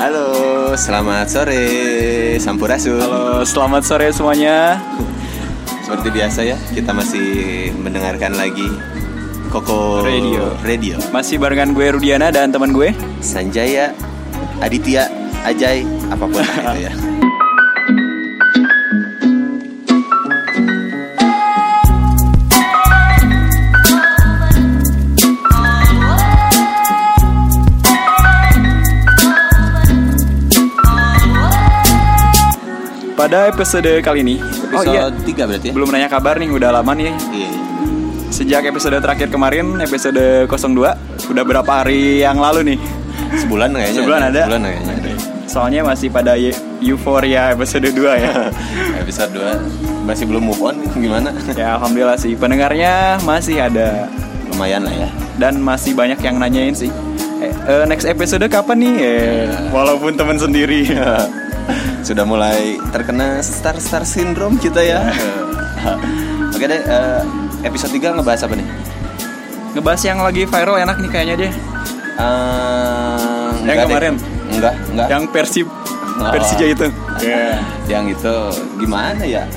Halo, selamat sore Sampurasun Halo, selamat sore semuanya. Seperti biasa ya, kita masih mendengarkan lagi Koko Radio. Radio Masih barengan gue Rudiana dan teman gue. Sanjaya, Aditya, Ajay, apa pun itu ya Pada episode kali ini, oh iya, Episode 3 berarti ya? belum nanya kabar nih, udah lama nih. Iya. Sejak episode terakhir kemarin, episode 02, udah berapa hari yang lalu nih. Sebulan kayaknya Sebulan ada. Sebulan kayaknya ada. Soalnya masih pada eu- euforia episode 2 ya. Episode 2 masih belum move on Gimana? ya alhamdulillah sih, pendengarnya masih ada Lumayan lah ya dan masih banyak yang nanyain sih. Eh, eh, next episode kapan nih? Eh, walaupun teman sendiri. Sudah mulai terkena star-star syndrome kita ya Oke deh, eh, episode 3 ngebahas apa nih? Ngebahas yang lagi viral enak nih kayaknya deh. Eh, enggak deh. kemarin? Enggak, enggak. Yang Persib Oh. Persija itu. Yang itu gimana ya?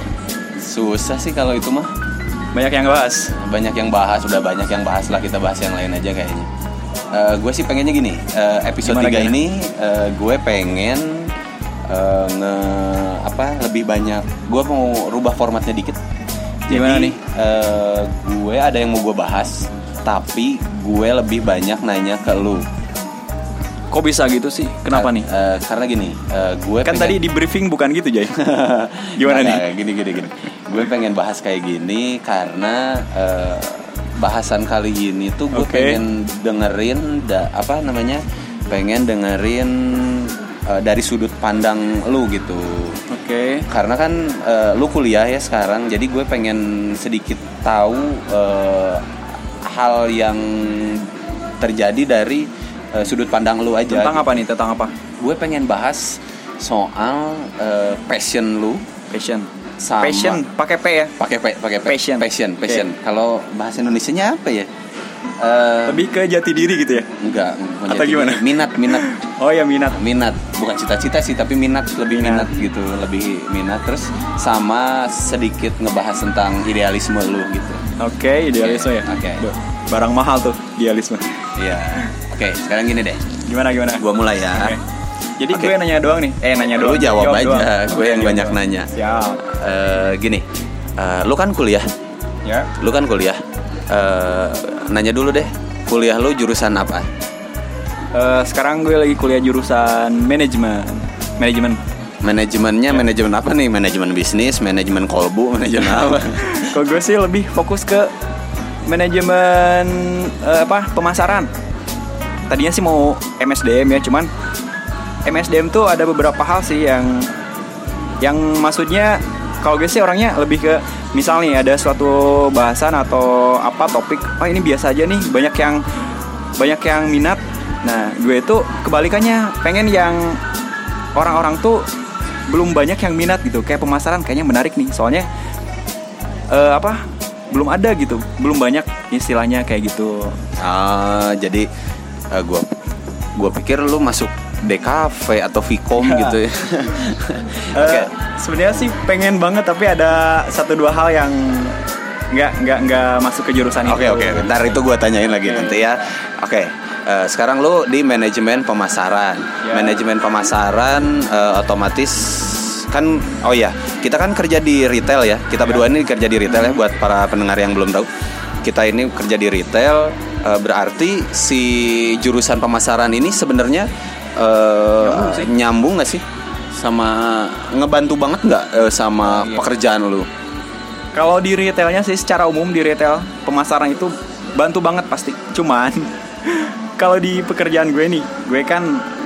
Susah sih kalau itu mah. Banyak yang bahas. Banyak yang bahas, udah banyak yang bahas lah kita bahas yang lain aja kayaknya. Eh, gue sih pengennya gini, eh, episode Gimana, 3 gimana? ini eh, gue pengen eh, nge apa lebih banyak. Gue mau rubah formatnya dikit. Gimana Jadi nih? eh, gue ada yang mau gue bahas, tapi gue lebih banyak nanya ke lu. Kok bisa gitu sih? Kenapa Eh, nih? eh, karena gini, eh, gue Kan pengen- tadi di briefing bukan gitu, Jay. Gimana Nggak, nih? Gini gini gini. Gue pengen bahas kayak gini karena eh, bahasan kali ini tuh gue Oke. pengen dengerin da, apa namanya? Pengen dengerin eh, dari sudut pandang lu gitu. Oke. Karena kan eh, lu kuliah ya sekarang, jadi gue pengen sedikit tahu eh, hal yang terjadi dari eh, sudut pandang lu aja. Tentang gitu. apa nih? Tentang apa? Gue pengen bahas soal eh, passion lu Passion. Sama. Passion pakai P ya. pakai pe- pakai pe- Passion. passion passion kalau bahasa Indonesianya apa ya Eh, Lebih ke jati diri gitu ya. enggak Atau jati gimana? diri. minat minat Oh ya minat. minat bukan cita-cita sih tapi minat lebih minat. Minat. gitu lebih minat terus sama sedikit ngebahas tentang idealisme lu gitu Oke, idealisme ya. Oke. Duh, Barang mahal tuh idealisme. iya oke sekarang gini deh Gimana gimana? gua mulai ya Oke. Jadi Oke. gue nanya doang nih. Eh nanya Lu doang. jawab aja, doang. gue yang jawab banyak doang. nanya. Siap. Eh, gini eh, lu kan kuliah Ya. lu kan kuliah Eh, nanya dulu deh kuliah lu jurusan apa Eh, sekarang gue lagi kuliah jurusan manajemen. Manajemen. Manajemennya manajemen apa nih? Manajemen bisnis, manajemen kolbu, manajemen apa? Kalau gue sih lebih fokus ke manajemen eh, apa pemasaran. Tadinya sih mau MSDM ya, cuman MSDM tuh ada beberapa hal sih yang yang maksudnya kalau gue sih orangnya lebih ke misal nih ada suatu bahasan atau apa topik, oh ini biasa aja nih banyak yang banyak yang minat. Nah gue itu kebalikannya pengen yang orang-orang tuh belum banyak yang minat gitu kayak pemasaran kayaknya menarik nih soalnya eh, apa belum ada gitu belum banyak istilahnya kayak gitu Ah, jadi eh, gua gua pikir lu masuk DKV atau Vkom gitu ya. Oke. Eh, sebenarnya sih pengen banget tapi ada satu dua hal yang nggak nggak nggak masuk ke jurusan Oke itu oke, ntar itu gua tanyain lagi Oke. nanti ya. Oke. eh, sekarang lu di manajemen pemasaran. Ya. Manajemen pemasaran eh, otomatis kan oh ya, kita kan kerja di retail ya. Kita berdua ini kerja di retail ya buat para pendengar yang belum tahu. Kita ini kerja di retail berarti si jurusan pemasaran ini sebenarnya eh, Nyambung sih. nyambung nggak sih sama ngebantu banget nggak eh, sama Oh, iya. pekerjaan lu? kalau di retailnya sih secara umum di retail pemasaran itu bantu banget pasti cuman kalau di pekerjaan gue nih gue kan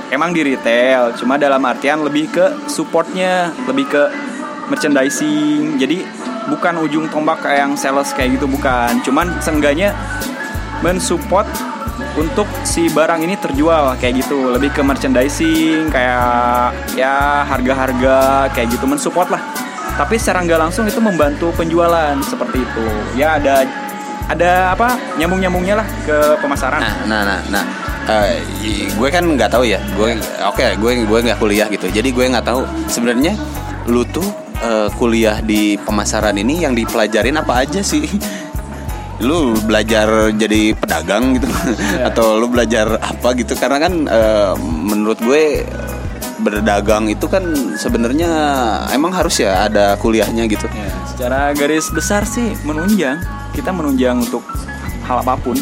emang di retail cuma dalam artian lebih ke supportnya lebih ke merchandising jadi bukan ujung tombak kayak yang sales kayak gitu bukan cuman seenggaknya mensupport untuk si barang ini terjual kayak gitu lebih ke merchandising kayak ya harga-harga kayak gitu mensupport lah tapi secara nggak langsung itu membantu penjualan seperti itu ya ada ada apa nyambung nyambungnya lah ke pemasaran Nah, nah, nah, nah. I- gue kan nggak tahu ya. Gue oke, gue gue nggak kuliah gitu. Jadi gue nggak tahu sebenarnya lu tuh eh, kuliah di pemasaran ini yang dipelajarin apa aja sih? Lu belajar jadi pedagang gitu atau lu belajar apa gitu? Karena kan eh, menurut gue berdagang itu kan sebenarnya emang harus ya ada kuliahnya gitu. Ya, secara garis besar sih menunjang. Kita menunjang untuk hal apa pun.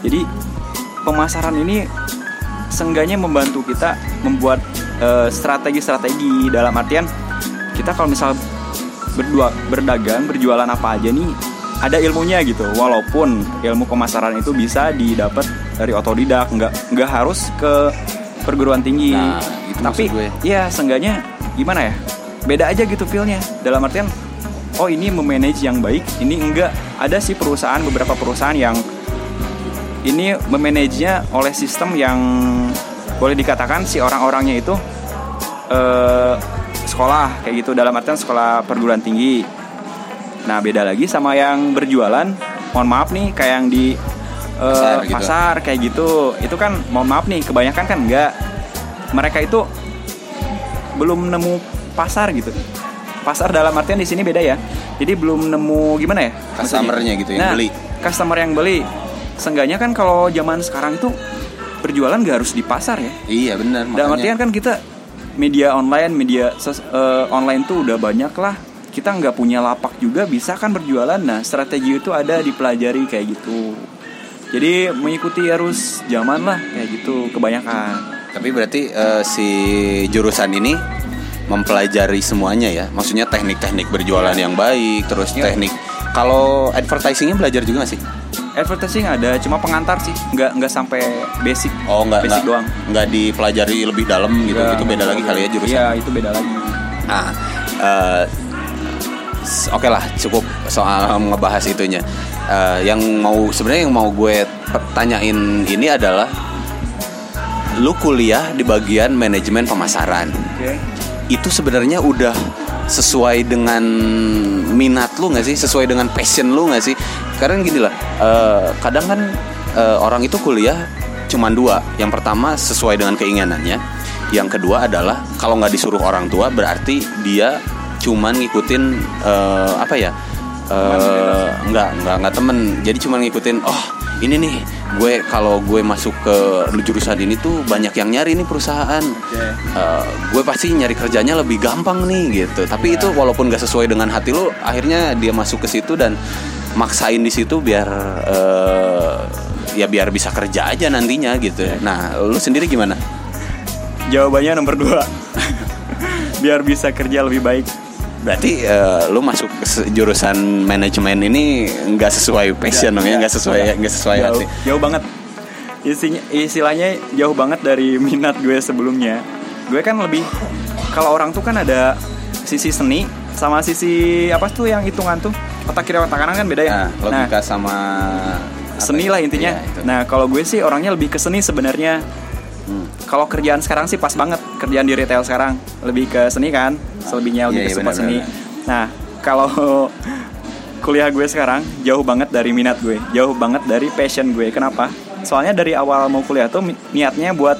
Jadi pemasaran ini seenggaknya membantu kita membuat eh, strategi-strategi dalam artian kita kalau misal berdua berdagang berjualan apa aja nih ada ilmunya gitu. Walaupun ilmu pemasaran itu bisa didapat dari otodidak. Nggak nggak harus ke perguruan tinggi. Nah, itu tapi gue. ya seenggaknya gimana ya? Beda aja gitu feelnya. Dalam artian oh ini memanage yang baik ini enggak. Ada sih perusahaan beberapa perusahaan yang ini memanagenya oleh sistem yang boleh dikatakan si orang-orangnya itu eh, sekolah kayak gitu. Dalam artian sekolah perguruan tinggi nah beda lagi sama yang berjualan mohon maaf nih kayak yang di eh, Pasar gitu. pasar kayak gitu itu kan mohon maaf nih kebanyakan kan enggak mereka itu belum nemu pasar gitu pasar dalam artian di sini beda ya jadi belum nemu gimana ya? Customer-nya gitu yang Nah, beli. customer yang beli seenggaknya kan kalau zaman sekarang itu berjualan gak harus di pasar ya Iya benar. dalam makanya. artian kan kita media online media eh, online tuh udah banyak lah kita nggak punya lapak juga bisa kan berjualan nah strategi itu ada dipelajari kayak gitu jadi mengikuti arus zaman lah kayak gitu kebanyakan Tapi berarti eh, si jurusan ini mempelajari semuanya ya. Maksudnya teknik-teknik berjualan yang baik, terus Iya. teknik kalau advertisingnya belajar juga gak sih? advertising ada cuma pengantar sih nggak nggak sampai basic Oh nggak basic nggak doang nggak dipelajari lebih dalam gitu. Nggak, itu beda lagi kali ya jurusan. iya itu beda lagi Nah, eh, oke lah cukup soal ngebahas itunya. Eh, yang mau sebenarnya yang mau gue tanyain ini adalah lu kuliah di bagian manajemen pemasaran. oke. Itu sebenarnya udah sesuai dengan minat lu nggak sih? Sesuai dengan passion lu nggak sih? Karena gini lah eh, kadang kan eh, orang itu kuliah cuman dua. Yang pertama sesuai dengan keinginannya. Yang kedua adalah kalau nggak disuruh orang tua berarti dia cuman ngikutin eh, apa ya eh, nggak nggak nggak temen. Jadi cuman ngikutin oh ini nih gue kalau gue masuk ke jurusan ini tuh banyak yang nyari nih perusahaan. Eh, gue pasti nyari kerjanya lebih gampang nih gitu. Tapi itu walaupun gak sesuai dengan hati lu akhirnya dia masuk ke situ dan maksain di situ biar eh, ya biar bisa kerja aja nantinya gitu. Nah lu sendiri gimana? Jawabannya nomor dua. Biar bisa kerja lebih baik berarti eh, lu masuk jurusan manajemen ini nggak sesuai passion dong ya? nggak. Sesuai nggak sesuai jauh, hati. jauh banget. Isinya istilahnya jauh banget dari minat gue sebelumnya. Gue kan lebih kalau orang tuh kan ada sisi seni sama sisi apa tuh yang hitungan tuh? Otak kiri otak kanan kan beda ya? Nah, logika sama apa seni ya? lah intinya. Iya, itu. nah kalau gue sih orangnya lebih ke seni sebenarnya. Kalau kerjaan sekarang sih pas banget kerjaan di retail sekarang. Lebih ke seni kan selebihnya lebih Iya, ke support benar, seni. benar. nah kalau kuliah gue sekarang jauh banget dari minat gue. Jauh banget dari passion gue. Kenapa? Soalnya dari awal mau kuliah tuh niatnya buat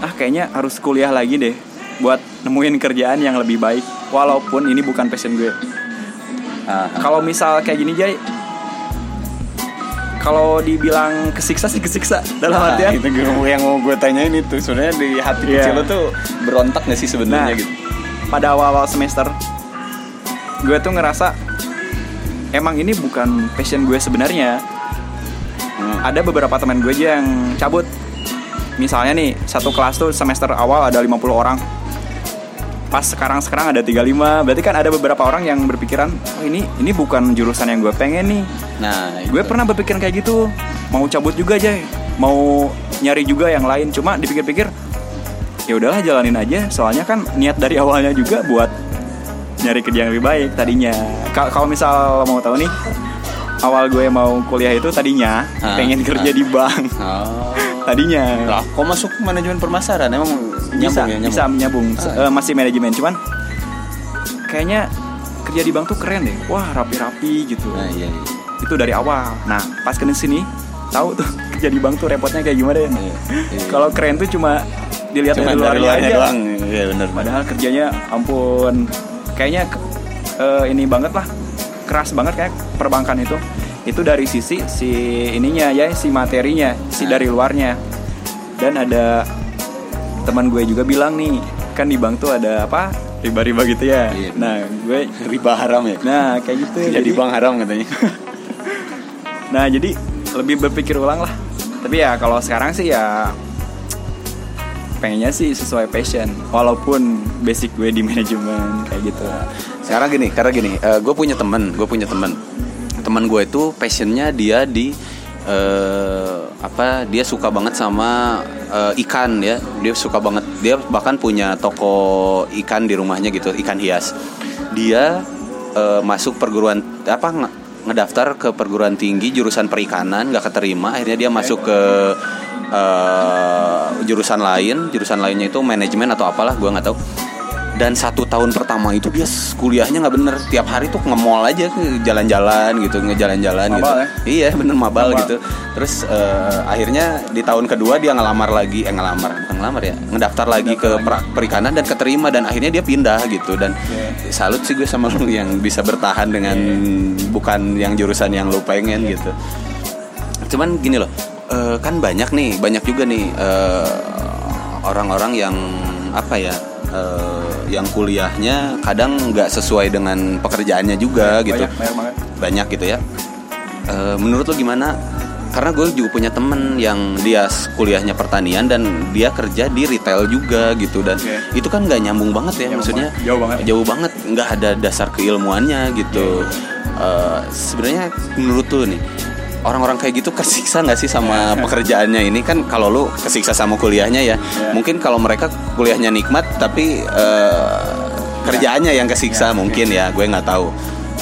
ah kayaknya harus kuliah lagi deh buat nemuin kerjaan yang lebih baik. Walaupun ini bukan passion gue. Ah, kalau misal kayak gini Jay kalau dibilang kesiksa sih kesiksa dalam Nah, artian itu yang mau gue tanyain itu sebenarnya di hati Iya. kecil lo tuh berontak gak sih Nah, sebenarnya gitu pada awal-awal semester gue tuh ngerasa emang ini bukan passion gue sebenarnya. Hmm. Ada beberapa teman gue aja yang cabut. Misalnya nih, satu kelas tuh semester awal ada 50 orang. Pas sekarang-sekarang ada 35. Berarti kan ada beberapa orang yang berpikiran, "Oh, ini ini bukan jurusan yang gue pengen nih." nah Gue pernah berpikiran kayak gitu. Mau cabut juga aja, mau nyari juga yang lain. Cuma dipikir-pikir, ya udahlah jalanin aja. Soalnya kan niat dari awalnya juga buat nyari kerja yang lebih baik tadinya. Ka- Kalau misal mau tahu nih, awal gue mau kuliah itu tadinya Ah, pengen kerja ah. di bank. Oh. Tadinya Lah, kok masuk manajemen pemasaran? Emang bisa nyambung ya? Nyambung? bisa menyambung Ah. Eh, masih manajemen cuman kayaknya kerja di bank tuh keren deh. Wah rapi-rapi gitu. Nah, iya, iya. itu dari awal. Nah, pas ke sini tahu tuh kerja di bank tuh repotnya kayak gimana ya. Iya, iya. Kalau keren tuh cuma dilihat Cuma dari luarnya luarnya aja. doang. Iya benar. Padahal kerjanya ampun kayaknya eh, ini banget lah keras banget kayak perbankan itu itu dari sisi si ininya ya si materinya si Nah. dari luarnya dan ada teman gue juga bilang nih kan di bank tuh ada apa? Riba-riba gitu ya? Iya. nah gue riba haram ya. nah kayak gitu. Jadi bank haram katanya. nah jadi lebih berpikir ulang lah. Tapi ya kalau sekarang sih ya pengennya sih sesuai passion. Walaupun basic gue di manajemen kayak gitu. Sekarang gini, karena gini, gue punya temen, gue punya temen, teman gue itu passionnya dia di eh, apa? Dia suka banget sama eh, ikan ya, dia suka banget, dia bahkan punya toko ikan di rumahnya gitu, ikan hias. Dia eh, masuk perguruan apa? nge- ngedaftar ke perguruan tinggi jurusan perikanan nggak keterima akhirnya dia masuk ke eh, jurusan lain jurusan lainnya itu manajemen atau apalah gue nggak tahu dan satu tahun pertama itu dia kuliahnya nggak bener. Tiap hari tuh nge-mall aja ke jalan-jalan gitu ngejalan-jalan gitu. Ya? iya bener mabal, Mabal. gitu. Terus eh, akhirnya di tahun kedua dia ngelamar lagi. Eh ngelamar bukan ngelamar ya. Ngedaftar lagi ke pra- perikanan dan keterima. Dan akhirnya dia pindah gitu. Dan salut sih gue sama lu yang bisa bertahan dengan bukan yang jurusan yang lu pengen gitu. Cuman gini loh eh, kan banyak nih banyak juga nih eh, orang-orang yang apa ya eh, yang kuliahnya kadang nggak sesuai dengan pekerjaannya juga gitu. banyak, banyak banyak gitu ya. Eh, menurut lo gimana? Karena gue juga punya temen yang dia kuliahnya pertanian dan dia kerja di retail juga gitu dan Oke. itu kan nggak nyambung banget ya Nyambung maksudnya banget. Jauh banget. jauh banget. Nggak ada dasar keilmuannya gitu. Eh, sebenarnya menurut lo nih orang-orang kayak gitu kesiksa nggak sih sama pekerjaannya ini? Kan kalau lu kesiksa sama kuliahnya ya Iya. mungkin kalau mereka kuliahnya nikmat tapi eh, kerjaannya yang kesiksa Ya, mungkin ya. gue nggak tahu.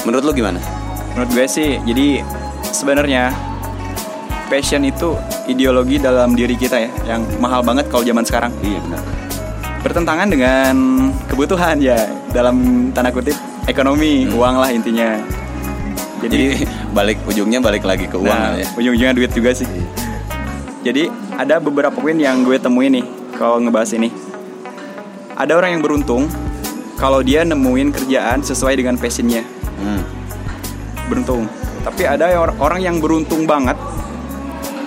Menurut lu gimana? Menurut gue sih jadi sebenarnya passion itu ideologi dalam diri kita ya yang mahal banget kalau zaman sekarang. Iya benar. Bertentangan dengan kebutuhan ya dalam tanda kutip ekonomi uang lah intinya. Jadi balik ujungnya balik lagi ke uang nah, ya. ujung-ujungnya duit juga sih. Jadi ada beberapa poin yang gue temuin nih kalau ngebahas ini. Ada orang yang beruntung kalau dia nemuin kerjaan sesuai dengan passionnya. Hmm. beruntung. Tapi ada yang- orang yang beruntung banget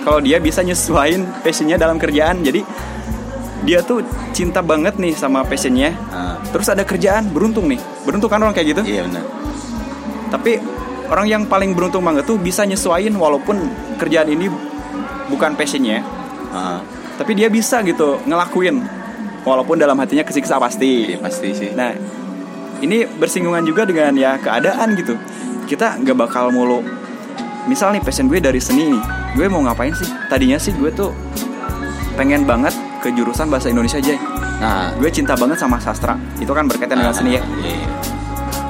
kalau dia bisa nyesuain passionnya dalam kerjaan. Jadi dia tuh cinta banget nih sama passionnya. Ah, terus ada kerjaan beruntung nih. Beruntung kan orang kayak gitu? Iya benar. Tapi orang yang paling beruntung banget tuh bisa nyesuain walaupun kerjaan ini bukan passionnya Ah, tapi dia bisa gitu ngelakuin walaupun dalam hatinya kesiksa pasti iya pasti sih Nah, ini bersinggungan juga dengan ya keadaan gitu. Kita nggak bakal mulu. Misal nih passion gue dari seni nih, gue mau ngapain sih? Tadinya sih gue tuh pengen banget ke jurusan bahasa Indonesia aja. nah Gue cinta banget sama sastra. Itu kan berkaitan dengan seni ya. iya.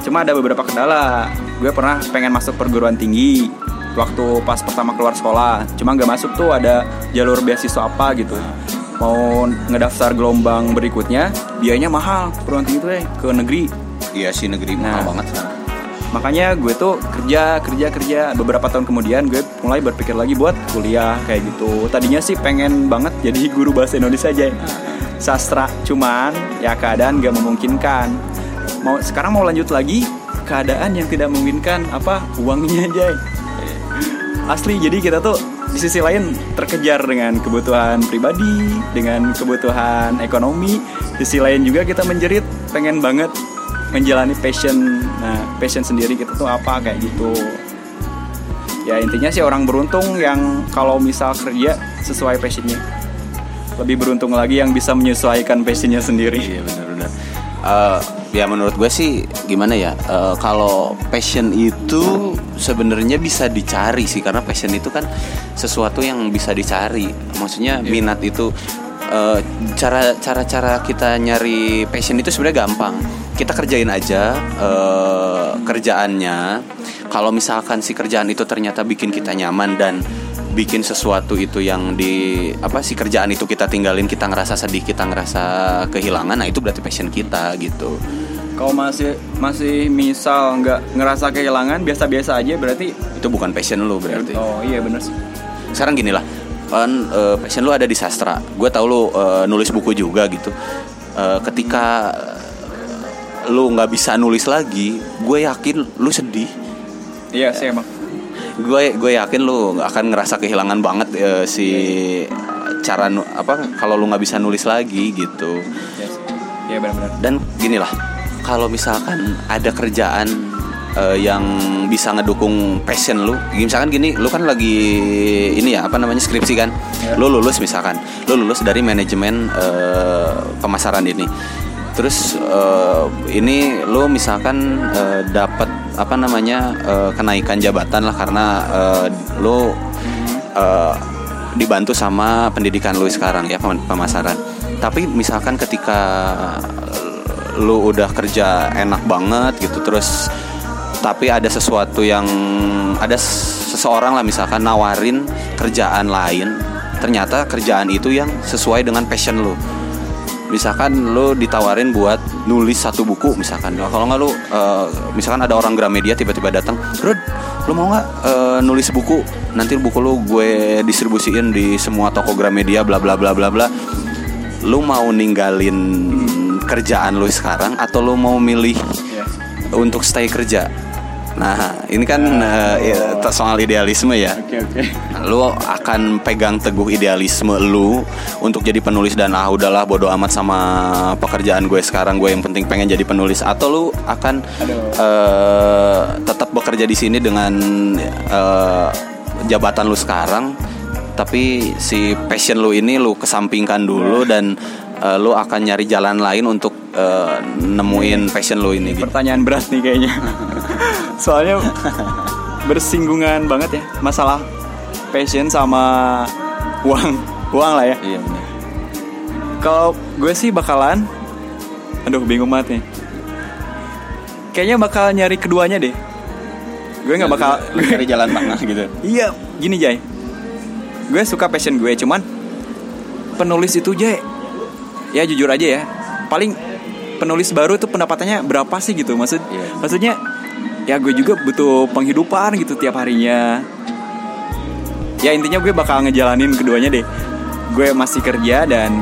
Cuma ada beberapa kendala. Gue pernah pengen masuk perguruan tinggi waktu pas pertama keluar sekolah. Cuma nggak masuk tuh ada jalur beasiswa apa gitu. Mau ngedaftar gelombang berikutnya, biayanya mahal. Perguruan tinggi tuh ya ke negeri iya sih negeri Nah. mahal banget makanya gue tuh kerja kerja kerja beberapa tahun kemudian gue mulai berpikir lagi buat kuliah kayak gitu tadinya sih pengen banget jadi guru bahasa Indonesia aja sastra cuman ya keadaan gak memungkinkan mau sekarang mau lanjut lagi keadaan yang tidak memungkinkan apa uangnya aja asli jadi kita tuh di sisi lain terkejar dengan kebutuhan pribadi dengan kebutuhan ekonomi. Di sisi lain juga kita menjerit pengen banget menjalani passion nah passion sendiri kita tuh apa kayak gitu. Ya intinya sih orang beruntung yang kalau misal kerja sesuai passionnya. Lebih beruntung lagi yang bisa menyesuaikan passionnya sendiri. Iya benar-benar. Eh, ya menurut gue sih gimana ya Eh, kalau passion itu sebenarnya bisa dicari sih karena passion itu kan sesuatu yang bisa dicari. Maksudnya minat itu eh, cara cara cara kita nyari passion itu sebenarnya gampang. Kita kerjain aja eh, kerjaannya. Kalau misalkan si kerjaan itu ternyata bikin kita nyaman dan bikin sesuatu itu yang di apa sih kerjaan itu kita tinggalin kita ngerasa sedih kita ngerasa kehilangan nah itu berarti passion kita gitu kalau masih masih misal nggak ngerasa kehilangan biasa-biasa aja berarti itu bukan passion lu berarti oh iya bener sih sekarang gini lah kan eh, passion lu ada di sastra gue tahu lu eh, nulis buku juga gitu Eh, ketika lu nggak bisa nulis lagi gue yakin lu sedih Iya sih emang. gue gue yakin lu nggak akan ngerasa kehilangan banget eh, si cara nu- apa kalau lu nggak bisa nulis lagi gitu Iya sih. Iya benar-benar. dan gini lah kalau misalkan ada kerjaan eh, yang bisa ngedukung passion lu misalkan gini lu kan lagi ini ya apa namanya skripsi kan? Ya. lu lulus misalkan lu lulus dari manajemen eh, pemasaran ini. Terus eh, ini lu misalkan eh, dapat apa namanya eh, kenaikan jabatan lah karena eh, lu eh, dibantu sama pendidikan lu sekarang ya pem- pemasaran. Tapi misalkan ketika lu udah kerja enak banget gitu terus tapi ada sesuatu yang ada seseorang lah misalkan nawarin kerjaan lain ternyata kerjaan itu yang sesuai dengan passion lu. Misalkan lu ditawarin buat nulis satu buku misalkan. Nah, kalau nggak lu eh, misalkan ada orang Gramedia tiba-tiba datang Rud lu mau nggak eh, nulis buku? Nanti buku lu gue distribusiin di semua toko Gramedia bla bla bla bla bla. Lu mau ninggalin kerjaan lu sekarang atau lu mau milih Iya. untuk stay kerja nah ini kan eh, ya, soal idealisme ya Oke oke. lu akan pegang teguh idealisme lu untuk jadi penulis dan ah udahlah bodo amat sama pekerjaan gue sekarang gue yang penting pengen jadi penulis atau lu akan Aduh. eh, tetap bekerja di sini dengan eh, jabatan lu sekarang tapi si passion lu ini lu kesampingkan dulu dan eh, lu akan nyari jalan lain untuk eh, nemuin passion lu ini gitu. Pertanyaan berat nih kayaknya. Soalnya bersinggungan banget ya masalah passion sama uang, uang lah ya. Iya benar. Kalau gue sih bakalan Aduh bingung banget nih Kayaknya bakal nyari keduanya deh Gue nggak bakal Lu cari jalan tengah gitu. Iya gini Jay Gue suka passion gue cuman Penulis itu Jay Ya jujur aja ya Paling penulis baru tuh pendapatannya berapa sih gitu Maksud, Iya. Maksudnya Ya gue juga butuh penghidupan gitu tiap harinya Ya intinya gue bakal ngejalanin keduanya deh Gue masih kerja dan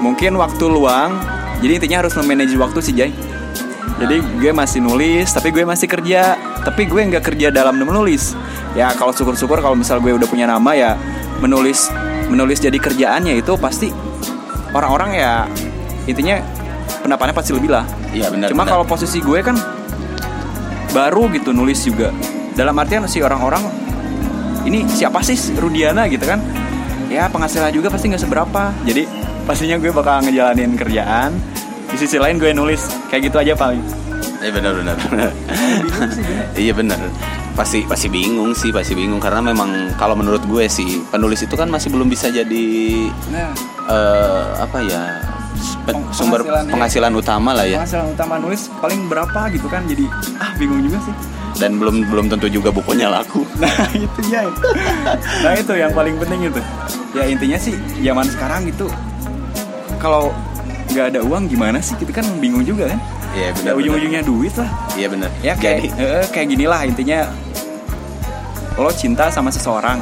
Mungkin waktu luang Jadi intinya harus memanage waktu sih Jay jadi gue masih nulis, tapi gue masih kerja. Tapi gue nggak kerja dalam menulis. Ya kalau syukur-syukur kalau misal gue udah punya nama ya menulis menulis jadi kerjaannya itu pasti orang-orang ya intinya pendapatnya pasti lebih lah. Iya benar. Cuma kalau posisi gue kan baru gitu nulis juga. Dalam artian si orang-orang ini siapa sih Rudiana gitu kan? Ya penghasilan juga pasti nggak seberapa. Jadi pastinya gue bakal ngejalanin kerjaan. Di sisi lain gue nulis kayak gitu aja paling. Iya benar benar. iya benar. Pasti pasti bingung sih, pasti bingung karena memang kalau menurut gue sih penulis itu kan masih belum bisa jadi Nah, eh, apa ya pe- Peng- sumber penghasilan, ya. penghasilan utama lah ya penghasilan utama nulis paling berapa gitu kan? Jadi ah bingung juga sih. dan belum belum tentu juga bukunya laku. Nah itu ya Nah itu yang paling penting itu Ya intinya sih zaman sekarang gitu Kalau nggak ada uang gimana sih Kita kan bingung juga kan Iya Ya benar. ujung-ujungnya duit lah Iya benar. Ya kayak eh, kayak gini lah intinya Lo cinta sama seseorang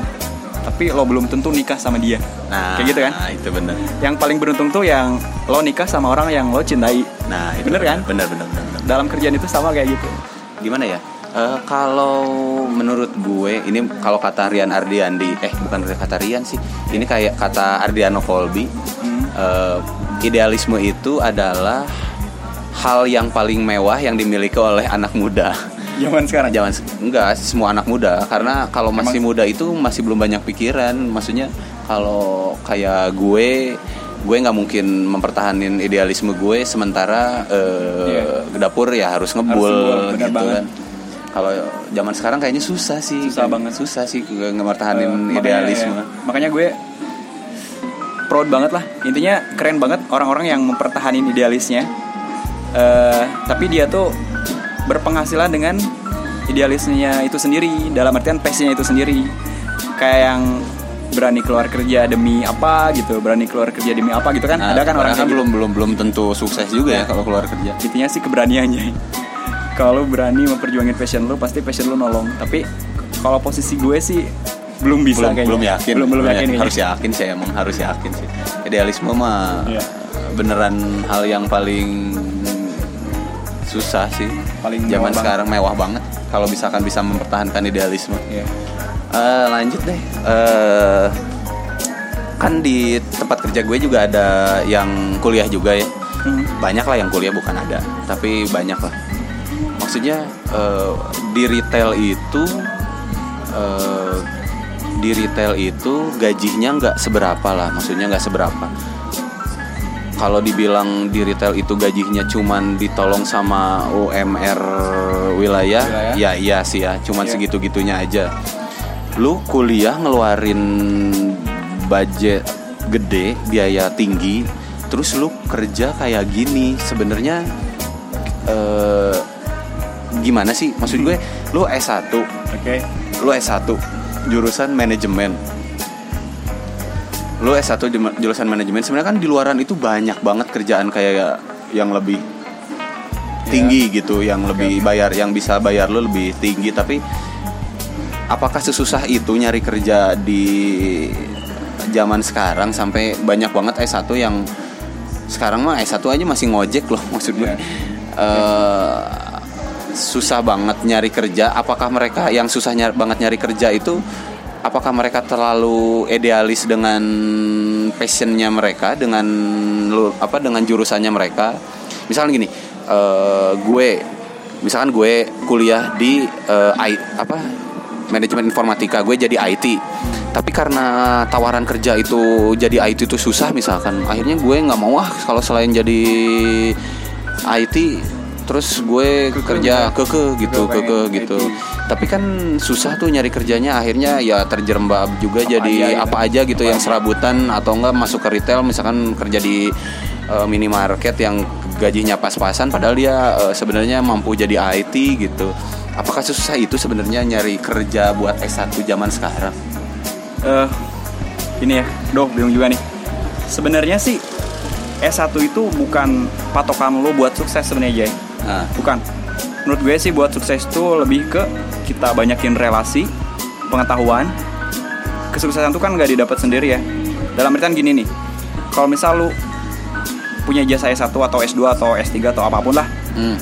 Tapi lo belum tentu nikah sama dia nah kayak gitu kan? Nah, itu benar. Yang paling beruntung tuh yang Lo nikah sama orang yang lo cintai Nah, itu Bener kan? Benar benar benar. benar. Dalam kerjaan itu sama kayak gitu Gimana ya? Eh, kalau menurut gue ini kalau kata Rian Ardiandi eh bukan kata Rian sih ini kayak kata Ardiano Colby Hmm. eh, idealisme itu adalah hal yang paling mewah yang dimiliki oleh anak muda. Zaman sekarang? Jangan enggak semua anak muda. Karena kalau masih muda itu masih belum banyak pikiran. Maksudnya kalau kayak gue gue nggak mungkin mempertahanin idealisme gue sementara eh, Iya. ke dapur ya harus ngebul Harus ngebul, gitu banget. kan. Kalau zaman sekarang kayaknya susah sih Susah Kayak banget. susah sih gue ngepertahanin Eh, makanya- idealisme. ya, makanya gue proud banget lah. Intinya keren banget orang-orang yang mempertahanin idealisnya Eh, tapi dia tuh berpenghasilan dengan idealisnya itu sendiri dalam artian passionnya itu sendiri kayak yang berani keluar kerja demi apa gitu berani keluar kerja demi apa gitu kan Nah, ada kan orang kan belum belum belum tentu sukses juga ya Ya. kalau keluar kerja gitu. intinya sih keberaniannya kalau berani memperjuangin passion lu pasti passion lu nolong tapi kalau posisi gue sih belum bisa belum, kayaknya. belum yakin belum belum yakin harus yakin sih emang harus yakin sih idealisme mah Iya. beneran hal yang paling susah sih. Paling zaman sekarang mewah banget. Kalau misalkan bisa mempertahankan idealisme. Iya. Eh, lanjut deh. Eh, kan di tempat kerja gue juga ada yang kuliah juga ya. Hmm. banyak lah yang kuliah bukan ada. Tapi banyak lah. Maksudnya eh, di retail itu eh, di retail itu gajinya nggak seberapa lah. Maksudnya nggak seberapa kalau dibilang di retail itu gajinya cuman ditolong sama UMR wilayah, Wilayah. ya iya sih ya cuman Iya. segitu-gitunya aja lu kuliah ngeluarin budget gede biaya tinggi terus lu kerja kayak gini sebenarnya eh, gimana sih maksud gue lu S1 Oke. lu S1 jurusan manajemen lu S1 jum- jurusan manajemen sebenarnya kan di luaran itu banyak banget kerjaan kayak yang lebih tinggi gitu yang lebih bayar yang bisa bayar lu lebih tinggi. Tapi apakah sesusah itu nyari kerja di zaman sekarang sampai banyak banget S1 yang sekarang mah S1 aja masih ngojek loh maksud gue Iya. Eh, susah banget nyari kerja. Apakah mereka yang susah banget nyari kerja itu apakah mereka terlalu idealis dengan passionnya mereka dengan lu apa dengan jurusannya mereka? Misalnya gini eh, gue misalkan gue kuliah di eh, I- apa manajemen informatika gue jadi IT tapi karena tawaran kerja itu jadi IT itu susah misalkan akhirnya gue nggak mau ah kalau selain jadi IT terus gue kerja keke gitu Gue pengen keke gitu. IT. Tapi kan susah tuh nyari kerjanya akhirnya ya terjerembab juga Apa jadi aja gitu. apa aja gitu Apa yang aja. serabutan atau enggak masuk ke retail misalkan kerja di eh, minimarket yang gajinya pas-pasan padahal dia eh, sebenarnya mampu jadi IT gitu apakah susah itu sebenarnya nyari kerja buat S1 zaman sekarang eh ini ya, Doh, bingung juga nih. Sebenarnya sih S1 itu bukan patokan lo buat sukses sebenarnya, Jay. nah, Bukan. Menurut gue sih buat sukses itu lebih ke kita banyakin relasi, pengetahuan. Kesuksesan itu kan nggak didapat sendiri ya. Dalam artian gini nih. Kalau misal lu punya jasa S1 atau S2 atau S3 atau apa pun lah, hmm,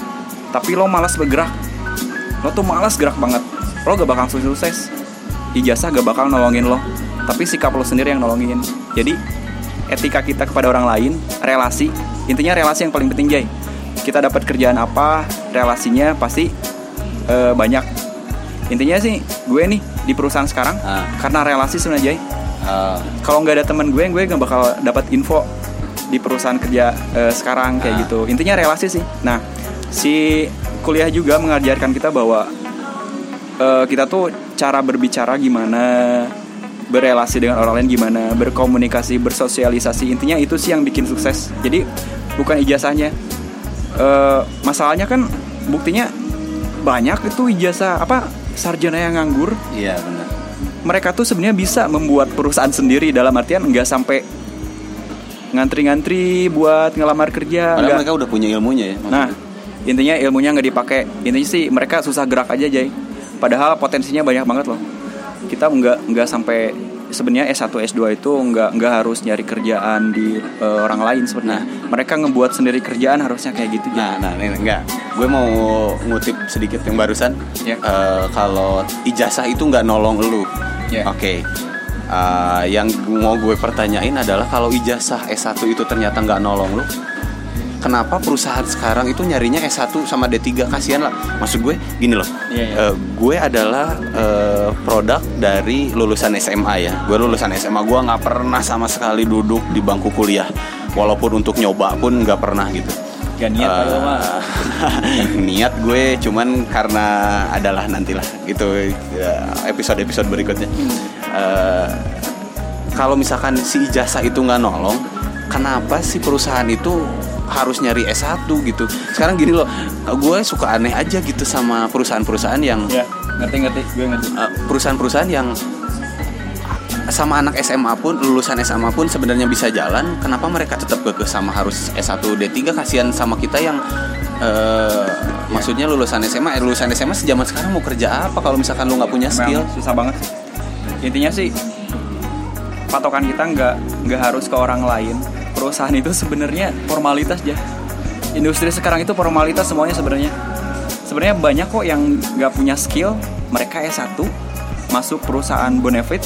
tapi lo malas bergerak lo tuh malas gerak banget lo gak bakal sukses ijazah gak bakal nolongin lo tapi sikap lo sendiri yang nolongin jadi etika kita kepada orang lain relasi intinya relasi yang paling penting Jay kita dapat kerjaan apa relasinya pasti eh, banyak. Intinya sih gue nih di perusahaan sekarang Ah. karena relasi sebenarnya Jay. Eh, kalau nggak ada teman gue gue nggak bakal dapat info di perusahaan kerja eh, sekarang kayak Ah. gitu. Intinya relasi sih. Nah si kuliah juga mengajarkan kita bahwa eh, kita tuh cara berbicara gimana berelasi dengan orang lain gimana berkomunikasi bersosialisasi. Intinya itu sih yang bikin sukses. Jadi bukan ijazahnya Eh, masalahnya kan buktinya banyak itu ijazah apa sarjana yang nganggur. Iya benar. Mereka tuh sebenarnya bisa membuat perusahaan sendiri dalam artian nggak sampai ngantri-ngantri buat ngelamar kerja padahal mereka udah punya ilmunya ya nah intinya ilmunya nggak dipakai. Intinya sih mereka susah gerak aja Jay. Padahal potensinya banyak banget loh. Kita nggak nggak sampai sebenarnya S1 S2 itu nggak nggak harus nyari kerjaan di eh, orang lain sebenarnya mereka ngebuat sendiri kerjaan harusnya kayak gitu. Nah, nah, ini enggak. Gue mau ngutip sedikit yang barusan. Ya. Eh, kalau ijazah itu nggak nolong lu. Ya. Oke. Eh, yang mau gue pertanyain adalah kalau ijazah S1 itu ternyata nggak nolong lu, kenapa perusahaan sekarang itu nyarinya S1 sama D3 kasihan lah. Maksud gue gini loh. Iya, iya. eh, gue adalah eh, produk dari lulusan SMA ya. Gue lulusan SMA. Gue nggak pernah sama sekali duduk di bangku kuliah. Walaupun untuk nyoba pun nggak pernah gitu. Gak niat mah. niat gue cuman karena adalah nantilah gitu episode episode berikutnya Eh, kalau misalkan si ijazah itu nggak nolong kenapa si perusahaan itu harus nyari S1 gitu. Sekarang gini loh gue suka aneh aja gitu sama perusahaan-perusahaan yang ya ngerti ngerti gue ngerti. Eh, perusahaan-perusahaan yang sama anak SMA pun lulusan SMA pun sebenarnya bisa jalan kenapa mereka tetap kekeh sama harus S1 D3 kasihan sama kita yang eh, maksudnya lulusan SMA eh, lulusan SMA sejaman sekarang mau kerja apa kalau misalkan lu nggak punya skill? Memang susah banget sih. intinya sih patokan kita nggak nggak harus ke orang lain perusahaan itu sebenarnya formalitas ya industri sekarang itu formalitas semuanya sebenarnya. Sebenarnya banyak kok yang nggak punya skill. Mereka S1 masuk perusahaan benefit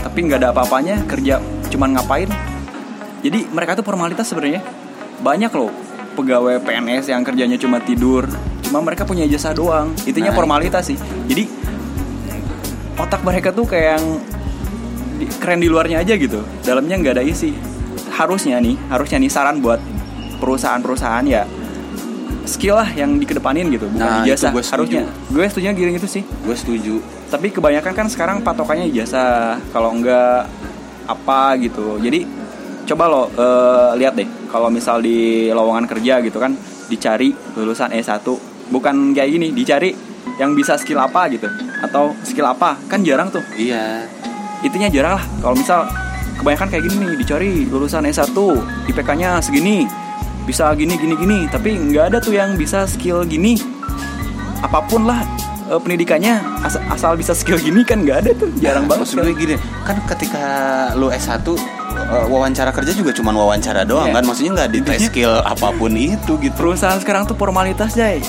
tapi nggak ada apa-apanya kerja cuman ngapain. Jadi mereka tuh formalitas sebenarnya. Banyak loh pegawai PNS yang kerjanya cuma tidur cuma mereka punya jasa doang. Intinya Nah, formalitas sih. Jadi otak mereka tuh kayak yang di- keren di luarnya aja gitu. Dalamnya nggak ada isi harusnya nih harusnya nih saran buat perusahaan-perusahaan ya skill lah yang dikedepanin gitu bukan Nah, ijazah gue setuju. harusnya gue setuju giring itu sih. Gue setuju. Tapi kebanyakan kan sekarang patokannya ijazah kalau enggak apa gitu. Jadi coba lo eh, lihat deh kalau misal di lowongan kerja gitu kan dicari lulusan S1 bukan kayak gini dicari yang bisa skill apa gitu atau skill apa. Kan jarang tuh. Iya. Intinya jarang lah. Kalau misal kebanyakan kayak gini nih dicari lulusan S1 IPK-nya segini bisa gini gini gini tapi nggak ada tuh yang bisa skill gini. Apa pun lah eh, pendidikannya asal, asal bisa skill gini kan nggak ada tuh jarang banget Maksud gue gini kan ketika lu S1 uh, wawancara kerja juga cuma wawancara doang Iya. kan? Maksudnya nggak dites skill apa pun itu gitu. Perusahaan sekarang tuh formalitas jay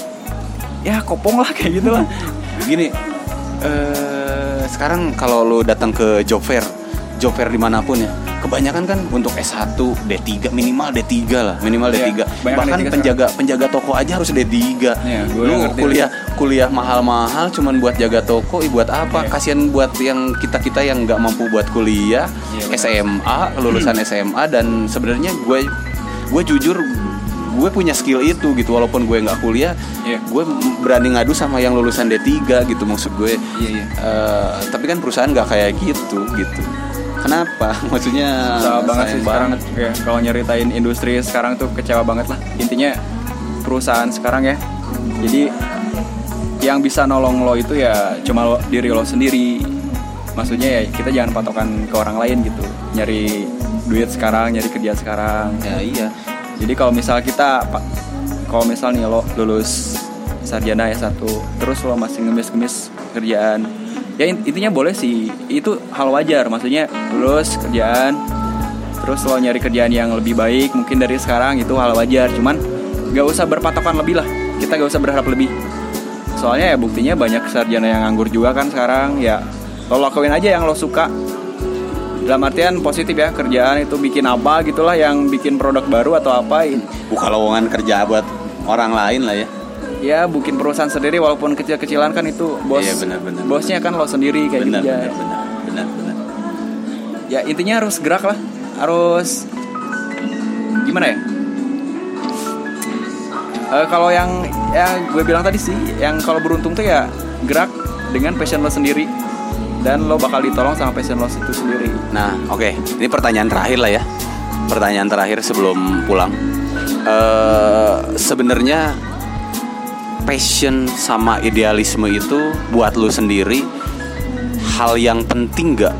ya kopong lah kayak gitu lah. Gini eh sekarang kalau lu datang ke job fair job fair di mana pun ya. Kebanyakan kan untuk S1 D3 minimal D3 lah minimal Iya, D3 kebanyakan bahkan D3 penjaga penjaga toko aja harus D3 Iya, gue lu kuliah kuliah mahal-mahal cuman buat jaga toko buat apa? Iya. kasihan buat yang kita kita yang nggak mampu buat kuliah benar. SMA lulusan SMA dan sebenarnya gue gue jujur gue punya skill itu gitu. Walaupun gue nggak kuliah Iya. gue berani ngadu sama yang lulusan D3 gitu maksud gue. Iya, iya. Eh, tapi kan perusahaan nggak kayak gitu gitu kenapa? Maksudnya Kecewa banget sih sekarang. ya, kalau nyeritain industri sekarang tuh kecewa banget lah. Intinya perusahaan sekarang ya. Jadi yang bisa nolong lo itu ya cuma lo, diri lo sendiri. Maksudnya ya kita jangan patokan ke orang lain gitu. Nyari duit sekarang nyari kerja sekarang. Ya iya. Jadi kalau misal kita kalau misal nih lo lulus sarjana S1 terus lo masih ngemis-ngemis kerjaan ya in- intinya boleh sih. Itu hal wajar. Maksudnya lulus kerjaan terus lo nyari kerjaan yang lebih baik mungkin dari sekarang itu hal wajar. Cuman gak usah berpatokan lebih lah. Kita gak usah berharap lebih. Soalnya ya buktinya banyak sarjana yang nganggur juga kan sekarang. Ya lo lakuin aja yang lo suka. Dalam artian positif ya kerjaan itu bikin apa gitulah yang bikin produk baru atau apa. Buka lowongan kerja buat orang lain lah ya ya bikin perusahaan sendiri walaupun kecil-kecilan kan itu bos Iya, benar, benar. bosnya kan lo sendiri kayak benar gitu ya benar benar benar benar ya intinya harus gerak lah harus gimana ya Eh, kalau yang ya gue bilang tadi sih yang kalau beruntung tuh ya gerak dengan passion lo sendiri dan lo bakal ditolong sama passion lo itu sendiri Nah, oke, ini pertanyaan terakhir lah ya. Pertanyaan terakhir sebelum pulang. Eh, sebenarnya passion sama idealisme itu buat lu sendiri hal yang penting nggak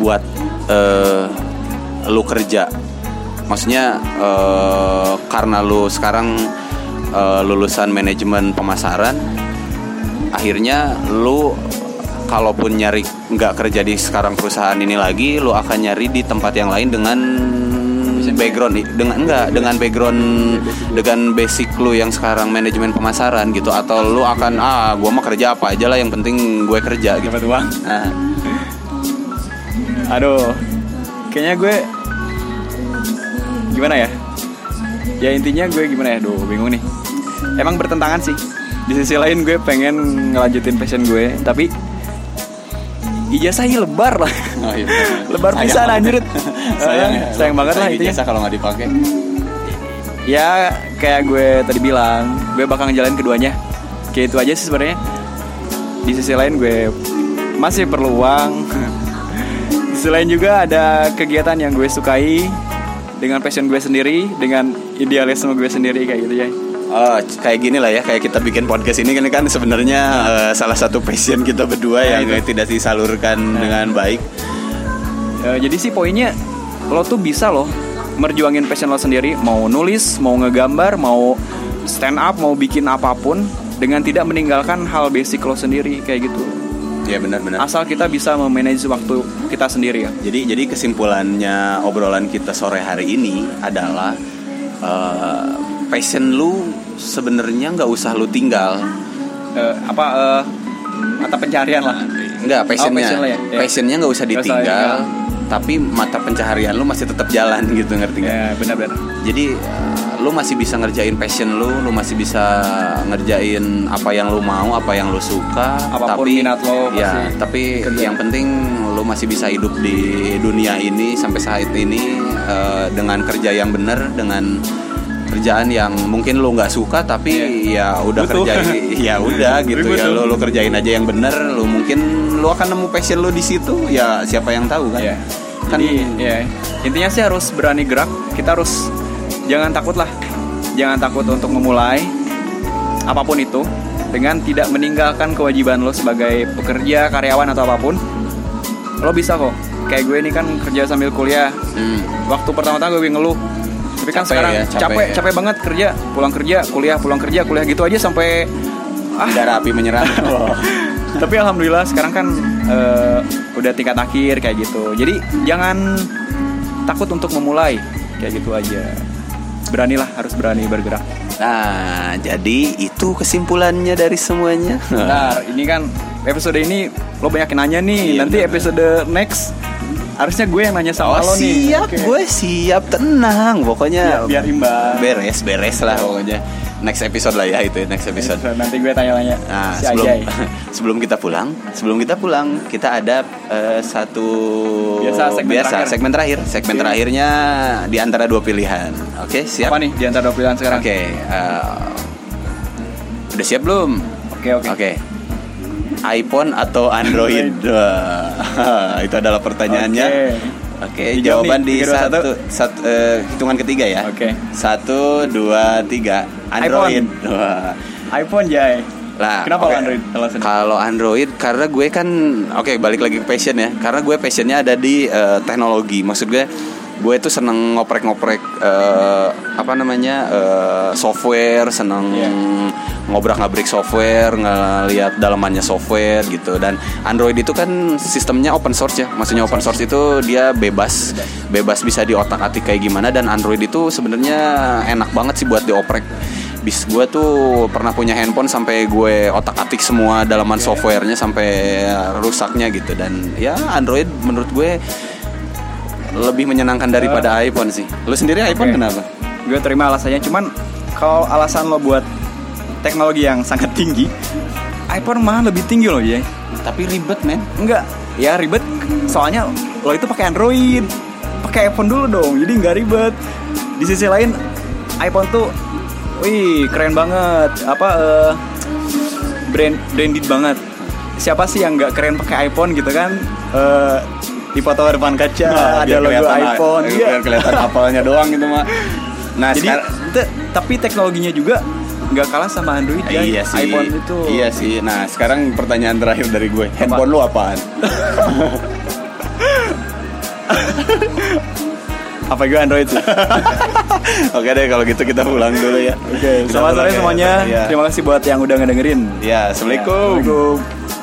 buat eh, lu kerja? Maksudnya eh, karena lu sekarang eh, lulusan manajemen pemasaran, akhirnya lu kalaupun nyari nggak kerja di sekarang perusahaan ini lagi lu akan nyari di tempat yang lain dengan background dengan enggak dengan background dengan basic lu yang sekarang manajemen pemasaran gitu atau lu akan ah gua mah kerja apa aja lah yang penting gue kerja gitu dapat uang nah, Aduh, kayaknya gue gimana ya? Ya intinya gue gimana ya? Duh, bingung nih. Emang bertentangan sih. Di sisi lain gue pengen ngelanjutin passion gue, tapi ijazahnya lebar lah. oh iya. Lebar banget. anjir. sayang ya Sayang banget lah intinya. ijazah kalau nggak dipakai Ya kayak gue tadi bilang, gue bakal ngejalanin keduanya. Kayak itu aja sih sebenarnya. Di sisi lain gue masih perlu uang. Di sisi lain juga ada kegiatan yang gue sukai dengan passion gue sendiri, dengan idealisme gue sendiri kayak gitu ya. Oh, kayak gini lah ya, kayak kita bikin podcast ini kan kan sebenarnya eh, salah satu passion kita berdua Nah, yang itu. tidak disalurkan dengan baik. Ya, jadi sih poinnya lo tuh bisa loh merjuangin passion lo sendiri, mau nulis, mau ngegambar, mau stand up, mau bikin apa pun dengan tidak meninggalkan hal basic lo sendiri kayak gitu. Iya benar-benar. Asal kita bisa memanage waktu kita sendiri ya. Jadi jadi kesimpulannya obrolan kita sore hari ini adalah eh, passion lu sebenarnya nggak usah lu tinggal. Eh, apa eh, mata pencarian lah. Enggak, passionnya. passion lah ya? Passionnya nggak usah Nggak usah ditinggal, tapi mata pencaharian lu masih tetap jalan gitu ngerti nggak? Ya benar-benar. Jadi eh, lu masih bisa ngerjain passion lu, lu masih bisa ngerjain apa yang lu mau, apa yang lu suka. Apa pun tapi, minat lo, Ya, tapi kerja. yang penting lu masih bisa hidup di dunia ini sampai saat ini eh, dengan kerja yang benar, dengan kerjaan yang mungkin lu nggak suka tapi ya udah Butuh. kerjain ya udah gitu ya lu, lu kerjain aja yang benar lu mungkin lu akan nemu passion lu di situ ya siapa yang tahu kan Iya. kan Jadi ya intinya sih harus berani gerak. Kita harus jangan takut lah. Jangan takut untuk memulai apa pun itu dengan tidak meninggalkan kewajiban lo sebagai pekerja, karyawan atau apa pun. Lo bisa kok. Kayak gue ini kan kerja sambil kuliah. hmm, Waktu pertama-tama gue ngeluh. Tapi kan Capek sekarang ya, capek, capek capek, ya. banget kerja, pulang kerja, kuliah, pulang kerja, kuliah gitu aja sampai ah. Darah api menyerang. Tapi alhamdulillah sekarang kan eh, udah tingkat akhir kayak gitu. Jadi jangan takut untuk memulai kayak gitu aja. Beranilah harus berani bergerak. Nah, jadi itu kesimpulannya dari semuanya. Bentar, ini kan episode ini lo banyak nanya nih. Iya, nanti benar. episode next harusnya gue yang nanya sama Oh lo nih siap, Oke. gue siap, tenang. Pokoknya biar imbang beres, beres lah pokoknya. Next episode lah ya itu, next episode. nanti gue tanya-tanya Nah, si sebelum Ajay sebelum kita pulang, sebelum kita pulang, kita ada eh, satu Biasa, segmen biasa terakhir. segmen terakhir. Segmen Oke. terakhirnya di antara dua pilihan. Oke, siap. apa nih di antara dua pilihan sekarang Oke, eh, udah siap belum? oke oke Oke. iPhone atau Android? Wah, itu adalah pertanyaannya. Oke, Dijawab jawaban nih, di tiga, dua, satu, satu eh, hitungan ketiga ya. Oke. Satu, dua, tiga. Android. Wah. iPhone Jay Lah, kenapa lo Android? Kalau Android karena gue kan oke balik lagi ke passion ya. Karena gue passionnya ada di eh, teknologi. Maksud gue gue tuh seneng ngoprek-ngoprek eh, apa namanya eh, software, seneng Iya. ngobrak-ngabrik software, ngelihat dalamannya software gitu. Dan Android itu kan sistemnya open source ya. Maksudnya open source itu dia bebas, bebas bisa diotak-atik kayak gimana. Dan Android itu sebenarnya enak banget sih buat dioprek bis gue tuh pernah punya handphone sampai gue otak atik semua dalaman softwarenya sampai rusaknya gitu dan ya Android menurut gue lebih menyenangkan daripada iPhone sih. Lu sendiri iPhone kenapa? gue terima alasannya cuman kalau alasan lo buat teknologi yang sangat tinggi iPhone malah lebih tinggi loh ya Tapi ribet men. enggak. Ya ribet. Soalnya lo itu pakai Android. Pakai iPhone dulu dong jadi nggak ribet. Di sisi lain iPhone tuh wih keren banget. Apa eh, brand branded banget. Siapa sih yang nggak keren pakai iPhone gitu kan? Eh, di foto depan kaca ada biar logo kelihatan- iPhone biar iya. kelihatan apelnya doang gitu mah. Nah, Jadi te- tapi teknologinya juga nggak kalah sama Android ya. Iya sih. iPhone itu. Iya sih. Nah, sekarang pertanyaan terakhir dari gue. Handphone lu apaan? Apa gue Android sih? Oke deh kalau gitu kita pulang dulu ya. Oke, Kita selamat sore ya. semuanya. Iya. Terima kasih buat yang udah ngedengerin. Ya, assalamualaikum. Assalamualaikum.